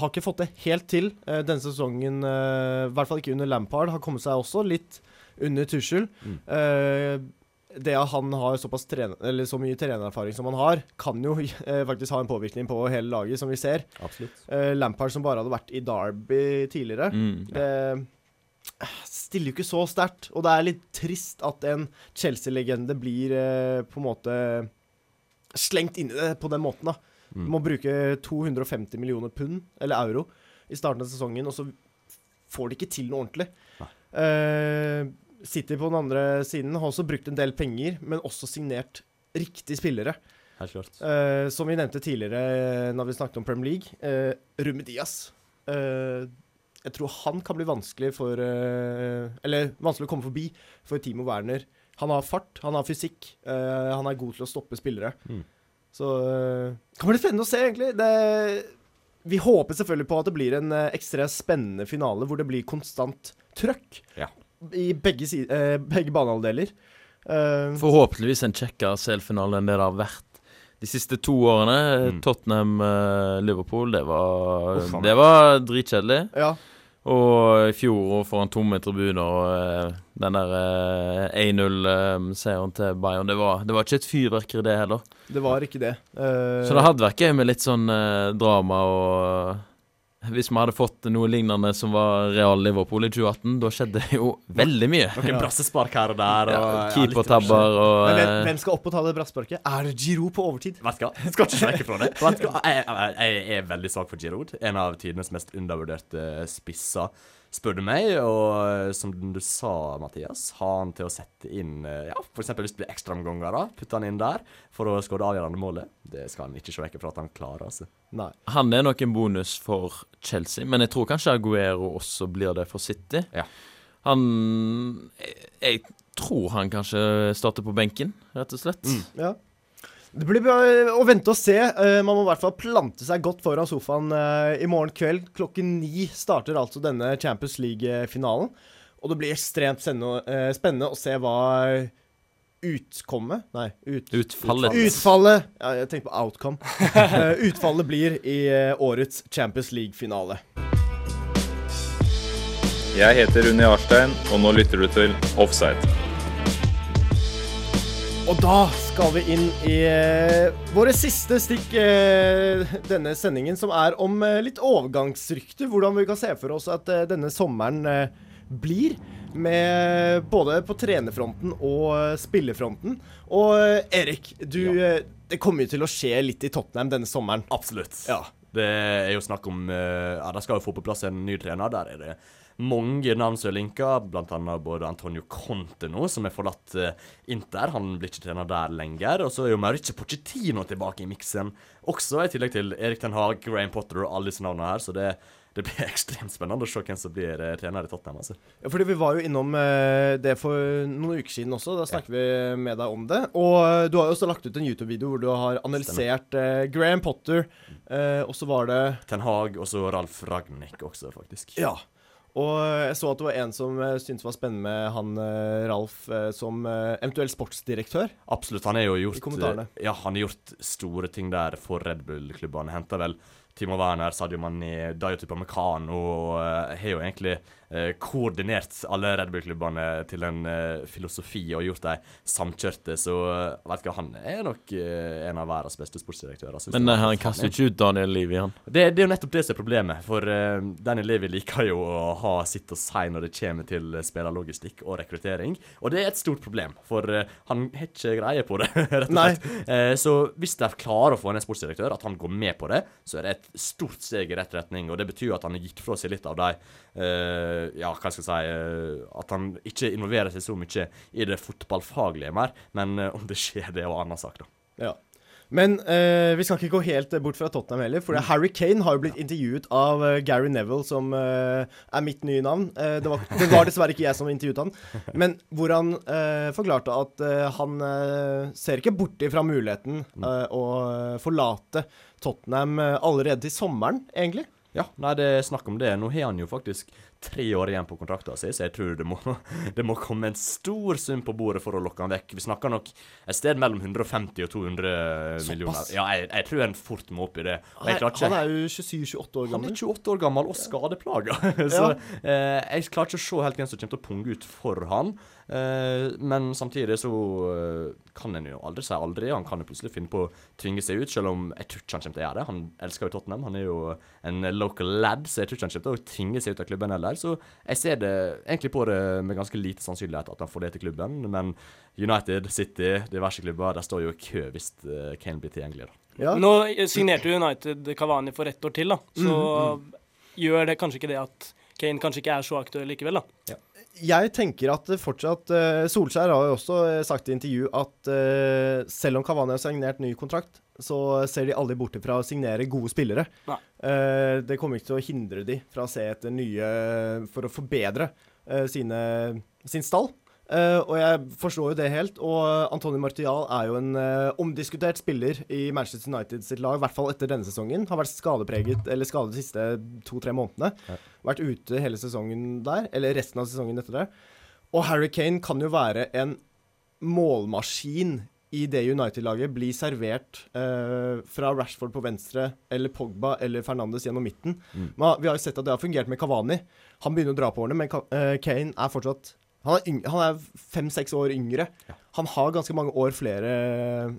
Har ikke fått det helt til denne sesongen, i hvert fall ikke under Lampard. Har kommet seg også litt under Tuchel. Mm. Eh, det at han har såpass trener, eller så mye trenererfaring som han har, kan jo eh, faktisk ha en påvirkning på hele laget, som vi ser. Absolutt. Eh, Lampard som bare hadde vært i Derby tidligere. Mm. ja. eh, stiller jo ikke så sterkt. Og det er litt trist at en Chelsea-legende blir eh, på en måte slengt inn i det på den måten. da. Mm. Må bruke 250 millioner pund, eller euro, i starten av sesongen, og så får de ikke til noe ordentlig. Nei. Eh, City på den andre siden har også brukt en del penger, men også signert riktige spillere. Helt klart. Eh, som vi nevnte tidligere eh, når vi snakket om Premier League, uh, Rumi Diaz. Uh, jeg tror han kan bli vanskelig for uh, Eller vanskelig å komme forbi for Timo Werner. Han har fart, han har fysikk, eh, han er god til å stoppe spillere. Mm. Så uh, kan bli spennende å se, egentlig. Det, vi håper selvfølgelig på at det blir en uh, ekstra spennende finale hvor det blir konstant trøkk Ja. I begge, eh, begge banehalvdeler. Uh, Forhåpentligvis en kjekkere CL-finale enn det det har vært de siste to årene. Mm. Tottenham-Liverpool, det var Uff. Det var dritkjedelig. ja. Og i fjor foran tomme tribuner og eh, den der eh, 1-0-seieren til Bayern, det var, det var ikke et fyrverkeri, det heller. Det var ikke det. Uh, Så det hadde vært gøy med litt sånn eh, drama og Hvis vi hadde fått noe lignende som var Real Liverpool i 2018, da skjedde det jo veldig mye. Noen brassespark her og der. Og, ja, Keepertabber og Men hvem, eh, hvem skal opp og ta det brassparket? Er det Giro på overtid? Vet du hva, jeg skal ikke snakke fra det. Jeg, jeg, jeg er veldig svak for Giroud. En av tidenes mest undervurderte spisser. Spør du meg. Og eh, som du sa, Mathias, ha han til å sette inn eh, Ja, f.eks. hvis det blir ekstraomganger, da. Putte han inn der for å skåre det avgjørende målet. Det skal han ikke se vekk fra at han klarer, altså. Nei. Han er nok en bonus for Chelsea, men jeg tror kanskje Aguero også blir det for City. Ja. Han jeg, jeg tror han kanskje starter på benken, rett og slett. Ja. Det blir bare å vente og se. Eh, man må i hvert fall plante seg godt foran sofaen eh, i morgen kveld. Klokken ni starter altså denne Champions League-finalen. Og det blir ekstremt spennende, eh, spennende å se hva utkommet Nei, ut, Utfallet. utfallet ja, Jeg tenker på outcome. Utfallet blir i årets Champions League-finale. Jeg heter Unni Arstein, og nå lytter du til Offside. Og da skal vi inn i eh, våre siste stikk eh, denne sendingen, som er om eh, litt overgangsrykter. Hvordan vi kan se for oss at denne sommeren blir. Med både på trenerfronten og spillefronten. spillerfronten. Og Erik, du ja. Det kommer jo til å skje litt i Tottenham denne sommeren. Absolutt. Ja. Det er jo snakk om Ja, de skal jo få på plass en ny trener. Der er det mange navn som er linka, annet både Antonio Conte nå, som har forlatt eh, Inter. Han blir ikke trener der lenger. Og så er jo Mauricio Pochettino tilbake i miksen også, i tillegg til Erik Ten Hag, Graham Potter og alle disse navnene her. Så det, det blir ekstremt spennende å se hvem som blir eh, trener i Tottenham. altså. Ja, fordi vi var jo innom eh, det for noen uker siden også. Da snakket vi med deg om det. Og du har jo også lagt ut en YouTube-video hvor du har analysert Stemmer. Graham Potter, og så var det Ten Hag og så Ralf Ragnhild også, faktisk. Ja. Og jeg så at det var en som uh, syntes var spennende med han eh, Ralf eh, som eventuell sportsdirektør. Absolutt. Han har jo gjort eh, Ja, han har gjort store ting der for Red Bull-klubbene. Henta vel Timo Werner, Sadio Mané, Dayo Tupamecano eh, har jo egentlig eh, koordinert alle Red Bull-klubbene til en eh, filosofi og gjort dem samkjørte. Så vet ikke, han er nok en av verdens beste sportsdirektører. Men eh, han kaster ikke ut Daniel Levi, han. Det, det er jo nettopp det som er problemet. For Daniel Levi liker jo å ha sitt å si når det kommer til spillerlogistikk og rekruttering. Og det er et stort problem, for han har ikke greie på det, rett og slett. Nei. så hvis de klarer å få en sportsdirektør, at han går med på det, så er det et stort steg i rett retning. Og det betyr at han har gitt fra seg litt av de uh, Ja, hva skal jeg si uh, At han ikke involverer seg så mye i det fotballfaglige mer. Men uh, om det skjer, det er jo en annen sak, da. Ja. Men eh, vi skal ikke gå helt bort fra Tottenham heller. For Harry Kane har jo blitt intervjuet av uh, Gary Neville, som uh, er mitt nye navn. Uh, det, var, det var dessverre ikke jeg som intervjuet han. Men hvor han forklarte at han ser ikke bort ifra muligheten eh, å forlate Tottenham allerede til sommeren, egentlig. Ja, nei, det er snakk om det. Nå har han jo faktisk tre år igjen på kontrakten sin, så jeg tror det må, det må komme en stor sum på bordet for å lokke han vekk. Vi snakker nok et sted mellom 150 og 200 millioner. Ja, jeg, jeg tror en fort må opp i det. Jeg Han er jo 27-28 år gammel. han er 28 år gammel og skadeplaga. så eh, jeg klarer ikke å se helt hvem som kommer til å punge ut for han. Eh, men samtidig så eh, kan en jo aldri si aldri. Han kan jo plutselig finne på å tvinge seg ut, selv om jeg tror ikke han kommer til å gjøre det. Han elsker jo Tottenham. Han er jo en local lad, så jeg tror ikke han kommer til å tvinge seg ut av klubben heller. Så jeg ser det egentlig på det med ganske lite sannsynlighet at han får det til klubben. Men United, City, diverse klubber, der står jo i kø hvis eh, Kane blir tilgjengelig. da. Ja. Nå signerte United Cavani for ett år til, da. Så gjør det kanskje ikke det at Kane kanskje ikke er så aktuell likevel, da. Jeg tenker at fortsatt eh, Solskjær har jo også eh, sagt i intervju at eh, selv om Kavani har signert ny kontrakt, så ser de aldri bort fra å signere gode spillere. Nei. Det kommer ikke til å hindre de fra å se etter nye For å forbedre sine, sin stall. Eh, og jeg forstår jo det helt. Og Antony Martial er jo en uh, omdiskutert spiller i Manchester United sitt lag, i hvert fall etter denne sesongen. Har vært skadepreget, eller skadet de siste to-tre månedene. Vært ute hele sesongen der, eller resten av sesongen etter det. Og Harry Kane kan jo være en målmaskin i det United-laget. Bli servert eh, fra Rashford på venstre, eller Pogba eller Fernandes gjennom midten. Men vi har jo sett at det har fungert med Cavani. Han begynner å dra på årene, men Ka eh, Kane er fortsatt Han er, fem-seks år yngre. Han har ganske mange år flere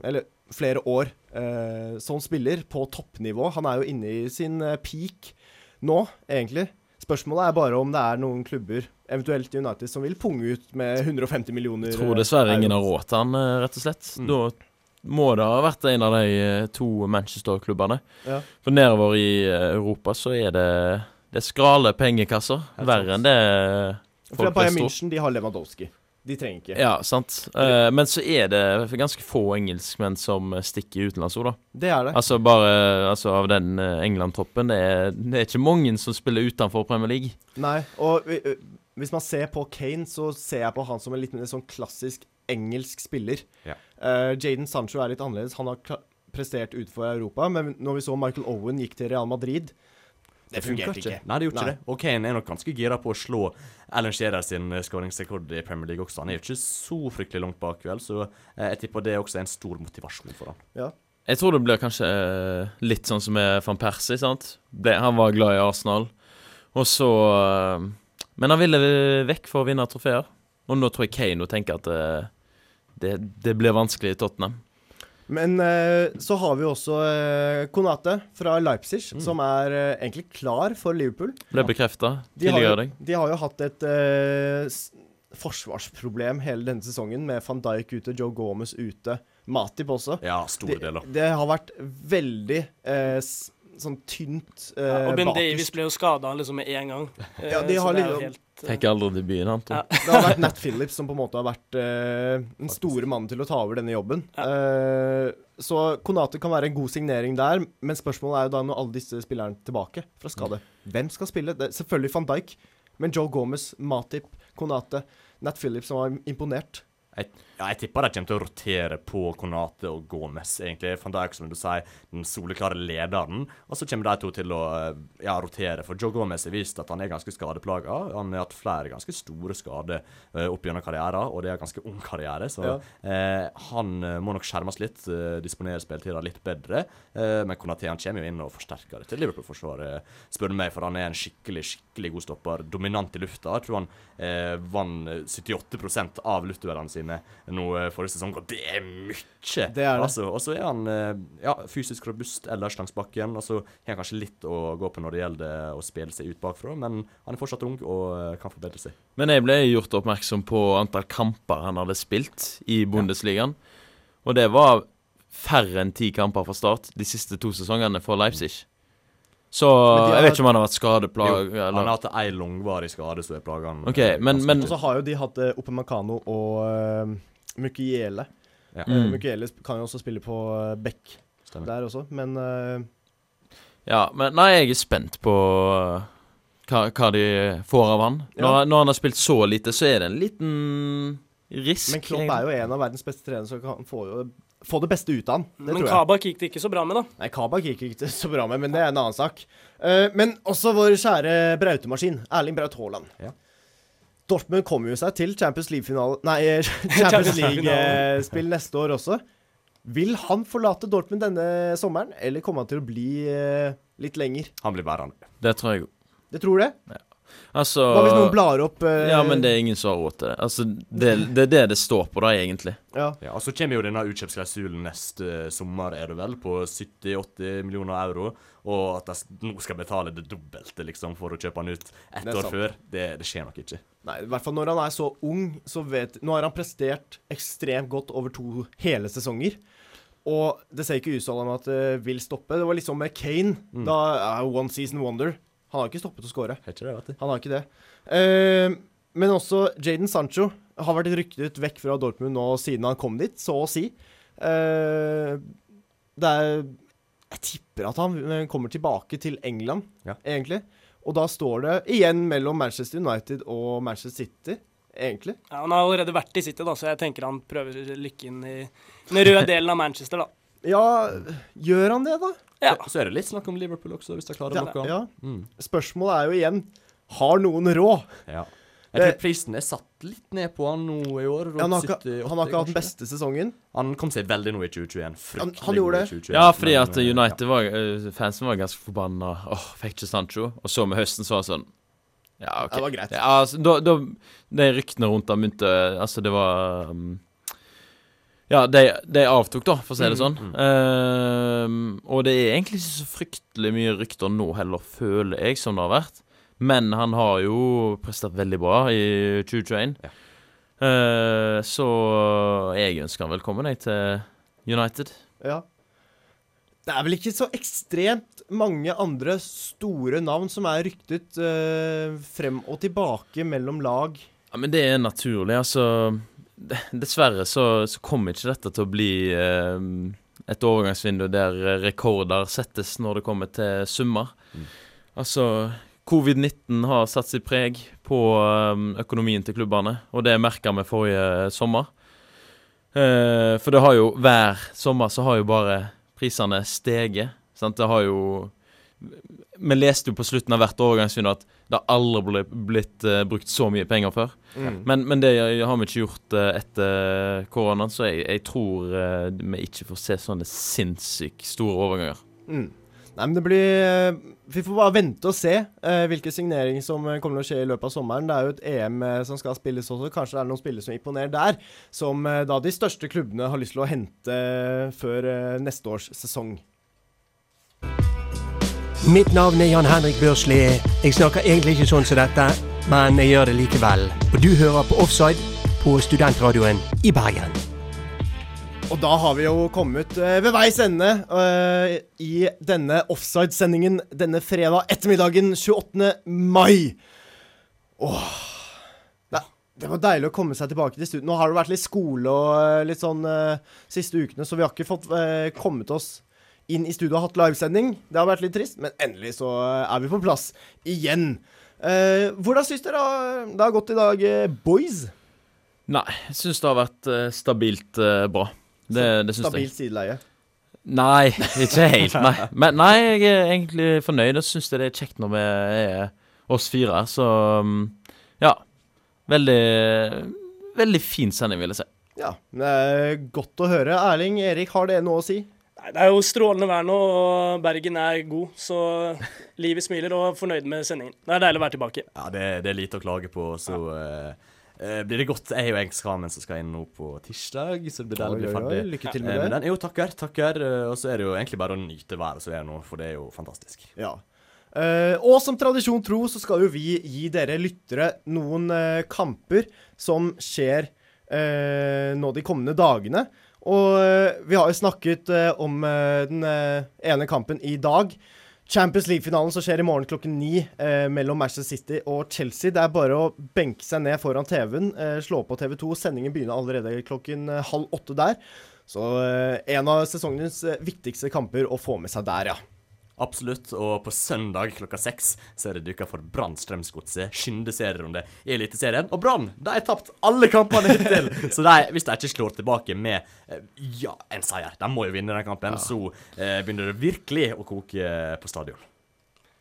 Eller flere år eh, som spiller på toppnivå. Han er jo inne i sin eh, peak nå, egentlig. Spørsmålet er bare om det er noen klubber, eventuelt United, som vil punge ut med 150 millioner Jeg tror dessverre eh, ingen har euro. råd til han, eh, rett og slett. Da må det ha vært en av de eh, to Manchester-klubbene. Ja. For nedover i eh, Europa så er det Det skrale pengekasser. Verre enn det For folk Bayern. München de har Lewandowski. De trenger ikke. Ja, sant. Uh, men så er det ganske få engelskmenn som stikker i òg, da. Det er det. Altså bare altså av den eh, England-toppen. Det, er- det er ikke mange som spiller utenfor Premier League. Nei, og hvis man ser på Kane, så ser jeg på han som en litt mer sånn klassisk engelsk spiller. Ja. Uh, Jaden Sancho er litt annerledes. Han har prestert utenfor Europa, men når vi så Michael Owen gikk til Real Madrid Det fungerte ikke. Nei, det gjorde Nei. ikke det. Og Kane er nok ganske gira på å slå Alan Shearer sin eh, skåringsrekord i Premier League også. Han er jo ikke så fryktelig langt bak, vel, så eh, jeg tipper det også er en stor motivasjon for han. Jeg tror det blir kanskje eh, litt sånn som med van Persie, sant. Han var glad i Arsenal, og så Men han ville vekk for å vinne trofeer. Og nå tror jeg Kane tenker at det, det blir vanskelig i Tottenham. Men eh, så har vi også eh, Konate fra Leipzig, som er eh, egentlig klar for Liverpool. Ble bekrefta De tidligere i dag. de har jo hatt et forsvarsproblem hele denne sesongen, med van Dijk ute, Joe Gomez ute, Matip også. Ja, store Det, deler. det har vært veldig sånn tynt eh, Ja, og Ben. Davies ble jo skada liksom med en gang. Ja, de så har det Fikk aldri debuten, han. tror. Ja. Det har vært Nat Phillips som på en måte har vært eh, den store mannen til å ta over denne jobben. Eh, så Konate kan være en god signering der, men spørsmålet er jo da når alle disse spillerne er tilbake fra skade. Hvem skal spille? Det er selvfølgelig van Dijk, men Joe Gomez, Matip, Konate, Nat Phillips som har imponert. Jeg, ja, jeg tipper de kommer til å rotere på Konate og Gomez, egentlig. Van Dijk, som du sier, den soleklare lederen. Og så kommer de to til å eh, ja, rotere. For Joe Gomez har vist at han er ganske skadeplaga. Han har hatt flere ganske store skader uh, opp gjennom karrieren, og det er en ganske ung karriere. Så Ja. uh, han må nok skjermes litt, uh, disponere spilletida litt bedre. Uh, men Konate han kommer jo inn og forsterker det til Liverpool-forsvaret, spør du meg, for han er en skikkelig skikkelig god stopper. Dominant i lufta. Jeg tror han uh, vant eh, 78% av luftduellene sine nå eh, forrige sesong, og det er mye! Det er det. Altså, og så er han eh, ja, fysisk robust ellers langs bakken, og så har han kanskje litt å gå på når det gjelder å spille seg ut bakfra, men han er fortsatt ung og eh, kan forbedre seg. Men jeg ble gjort oppmerksom på antall kamper han hadde spilt i Bundesligaen. Og det var færre enn ti kamper fra start de siste to sesongene for Leipzig. Så har- jeg vet ikke om han har vært Jo, han har hatt ei langvarig skade som er plaga han. OK, eh, men, men Og så har jo de hatt uh, Opemacano og uh, Mukiele. Ja. Eh, Mm. Mukiele kan jo også spille på uh, back Stemmer. der også, men uh, Ja, men nei, jeg er spent på uh, hva, hva de får av han. Når, Ja. når han har spilt så lite, så er det en liten risk. Men Klopp er jo en av verdens beste trenere, så kan få, jo, få det beste ut av han. Det Men. Kabak gikk det ikke så bra med, da. Nei, Kabak gikk det ikke så bra med, men det er en annen sak. Uh, men også vår kjære brautemaskin, Erling Braut Haaland. Ja. Dortmund kommer jo seg til Champions League-finale Nei, eh, Champions League-spill neste år også. Vil han forlate Dortmund denne sommeren, eller kommer han til å bli uh, litt lenger? Han blir værende. Det tror jeg Det tror du? Altså Hva hvis noen blar opp eh, Ja, men det er ingen som har råd til det. Altså, det, det er det det står på, da, egentlig. ja. Ja, og Så kommer jo denne utkjøpsklausulen neste sommer, er det vel, på 70-80 millioner euro. Og at de nå skal betale det dobbelte liksom for å kjøpe han ut ett år sant. før, det, det skjer nok ikke. Nei, i hvert fall når han er så ung, så vet Nå har han prestert ekstremt godt over to hele sesonger. Og det ser ikke ut som at det vil stoppe. Det var liksom med Kane. Mm. Da er One Season Wonder. Han har ikke stoppet å du. Han har ikke det. Uh, men også Jaden Sancho har vært ryktet vekk fra Dortmund nå siden han kom dit, så å si. Uh, det er Jeg tipper at han kommer tilbake til England, Ja. egentlig. Og da står det igjen mellom Manchester United og Manchester City, egentlig. Ja, han har allerede vært i City, da, så jeg tenker han prøver lykken i den røde delen av Manchester, da. Ja, gjør han det, da? Ja. Så, så er det litt snakk om Liverpool også, hvis de klarer Ja, noe. ja. Mm. Spørsmålet er jo igjen Har noen råd? ja. Jeg tror prisen er satt litt ned på han nå i år. rundt Han har ikke, 70, han har ikke hatt den beste sesongen. Han kom seg veldig nå i 2021. Fryktelig han gjorde det. 2021, Ja, fordi at eh, United var eh, Fansen var ganske forbanna. Åh, fikk ikke Sancho. Og så med høsten så var det sånn Ja, OK. Det var greit. Ja, altså, da, da, de ryktene rundt ham begynte Altså, det var um, Ja, de, de avtok, da, for å si det sånn. Ehm, og det er egentlig ikke så fryktelig mye rykter nå heller, føler jeg, som det har vært. Men han har jo prestert veldig bra i 2021. Ja. Uh, så jeg ønsker han velkommen, jeg, til United. Ja. Det er vel ikke så ekstremt mange andre store navn som er ryktet uh, frem og tilbake mellom lag. Ja, Men det er naturlig. Altså Dessverre så, så kommer ikke dette til å bli eh, et overgangsvindu der rekorder settes når det kommer til summer. Altså Covid-19 har satt sitt preg på eh, økonomien til klubbene, og det merka vi forrige sommer. Eh, for det har jo hver sommer så har jo bare prisene steget. Sant? Det har jo Vi leste jo på slutten av hvert overgangsvindu at det har aldri blitt, blitt uh, brukt så mye penger før. Mm. Men, men det har vi ikke gjort uh, etter koronaen, så jeg, jeg tror uh, vi ikke får se sånne sinnssykt store overganger. Mm. Nei, men det blir Vi får bare vente og se eh, hvilke signeringer som kommer til å skje i løpet av sommeren. Det er jo et EM eh, som skal spilles også. Kanskje det er noen spillere som imponerer der, som eh, da de største klubbene har lyst til å hente før neste års sesong. Mitt navn er Jan Henrik Børsli. Jeg snakker egentlig ikke sånn som dette, men jeg gjør det likevel. Og du hører på Offside på studentradioen i Bergen. Og da har vi jo kommet eh, ved veis ende eh, i denne offside-sendingen denne fredag ettermiddagen 28. mai. Åh. Det, var deilig å komme seg tilbake til studio. Nå har det vært litt skole og eh, litt sånn eh, siste ukene, så vi har ikke fått kommet oss inn i studio og hatt livesending. Det har vært litt trist, men endelig så eh, er vi på plass igjen. Eh, hvordan syns dere det har gått i dag, eh, boys? Nei, jeg syns det har vært eh, stabilt eh, bra. Det, det syns jeg. Stabilt sideleie. Nei, ikke helt. Nei. Men nei, jeg er egentlig fornøyd Jeg syns det er kjekt når vi er oss fire. Så um, ja. Veldig Veldig fin sending, vil jeg si. Ja, det er godt å høre. Erling, Erik, har det noe å si? Nei, Det er jo strålende vær nå, og Bergen er god, så livet smiler og fornøyd med sendingen. Det er deilig å være tilbake. Ja, det, det er lite å klage på, så ja. uh, blir det godt. Jeg har jo eksamen som skal inn nå på tirsdag, så det blir deilig å bli Oi, oi, ferdig. oi, lykke til Eh, med det. den, jo, takker, takker. Og så er det jo egentlig bare å nyte været som er nå, for det er jo fantastisk. Ja. Uh, og som tradisjon tro, så skal jo vi gi dere lyttere noen kamper som skjer eh, nå de kommende dagene. Og eh, vi har jo snakket eh, om eh, den ene kampen i dag. Champions League-finalen som skjer i morgen klokken ni eh, mellom Manchester City og Chelsea. Det er bare å benke seg ned foran TV-en, eh, slå på TV2. Sendingen begynner allerede klokken eh, halv åtte der. Så en av sesongens viktigste kamper å få med seg der, ja. Absolutt. Og på søndag klokka seks så er det duka for Brann Strømsgodset. Skyndeserierunde i Eliteserien. Og Brann de har tapt alle kampene hittil! så de, hvis de ikke slår tilbake med eh, ja, en seier, de må jo vinne den kampen, så eh, begynner det virkelig å koke eh, på stadion.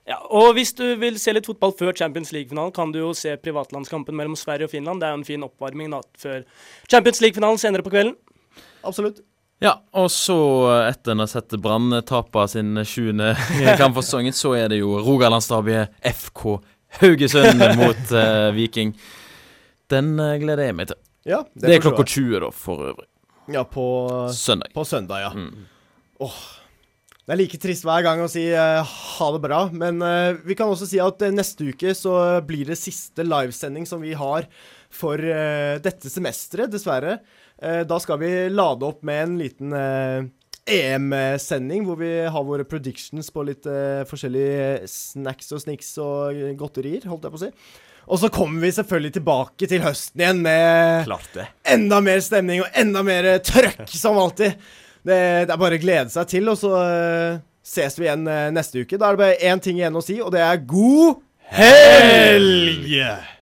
Ja, og hvis du vil se litt fotball før Champions League-finalen, kan du jo se privatlandskampen mellom Sverige og Finland. Det er jo en fin oppvarming da, før Champions League-finalen senere på kvelden. Absolutt. Ja, og så eh, etter å har sett Brann tape sin 20. kamp for sesongen, så er det jo Rogalandsderbyet FK Haugesund mot uh, Viking. Den uh, gleder jeg meg til. Ja, Det, er forstår klokka 20, da, for øvrig. Ja, på, Søndag. på søndag, ja. Mm. Åh, det er like trist hver gang å si uh, ha det bra, men vi kan også si at neste uke så blir det siste livesending som vi har for dette semesteret, dessverre. Eh, da skal vi lade opp med en liten eh, EM-sending hvor vi har våre predictions på litt eh, forskjellige snacks og snicks og godterier, holdt jeg på å si. Og så kommer vi selvfølgelig tilbake til høsten igjen med enda mer stemning og enda mer trøkk, som alltid. Det, det er bare å glede seg til, og så ses vi igjen neste uke. Da er det bare én ting igjen å si, og det er god helg!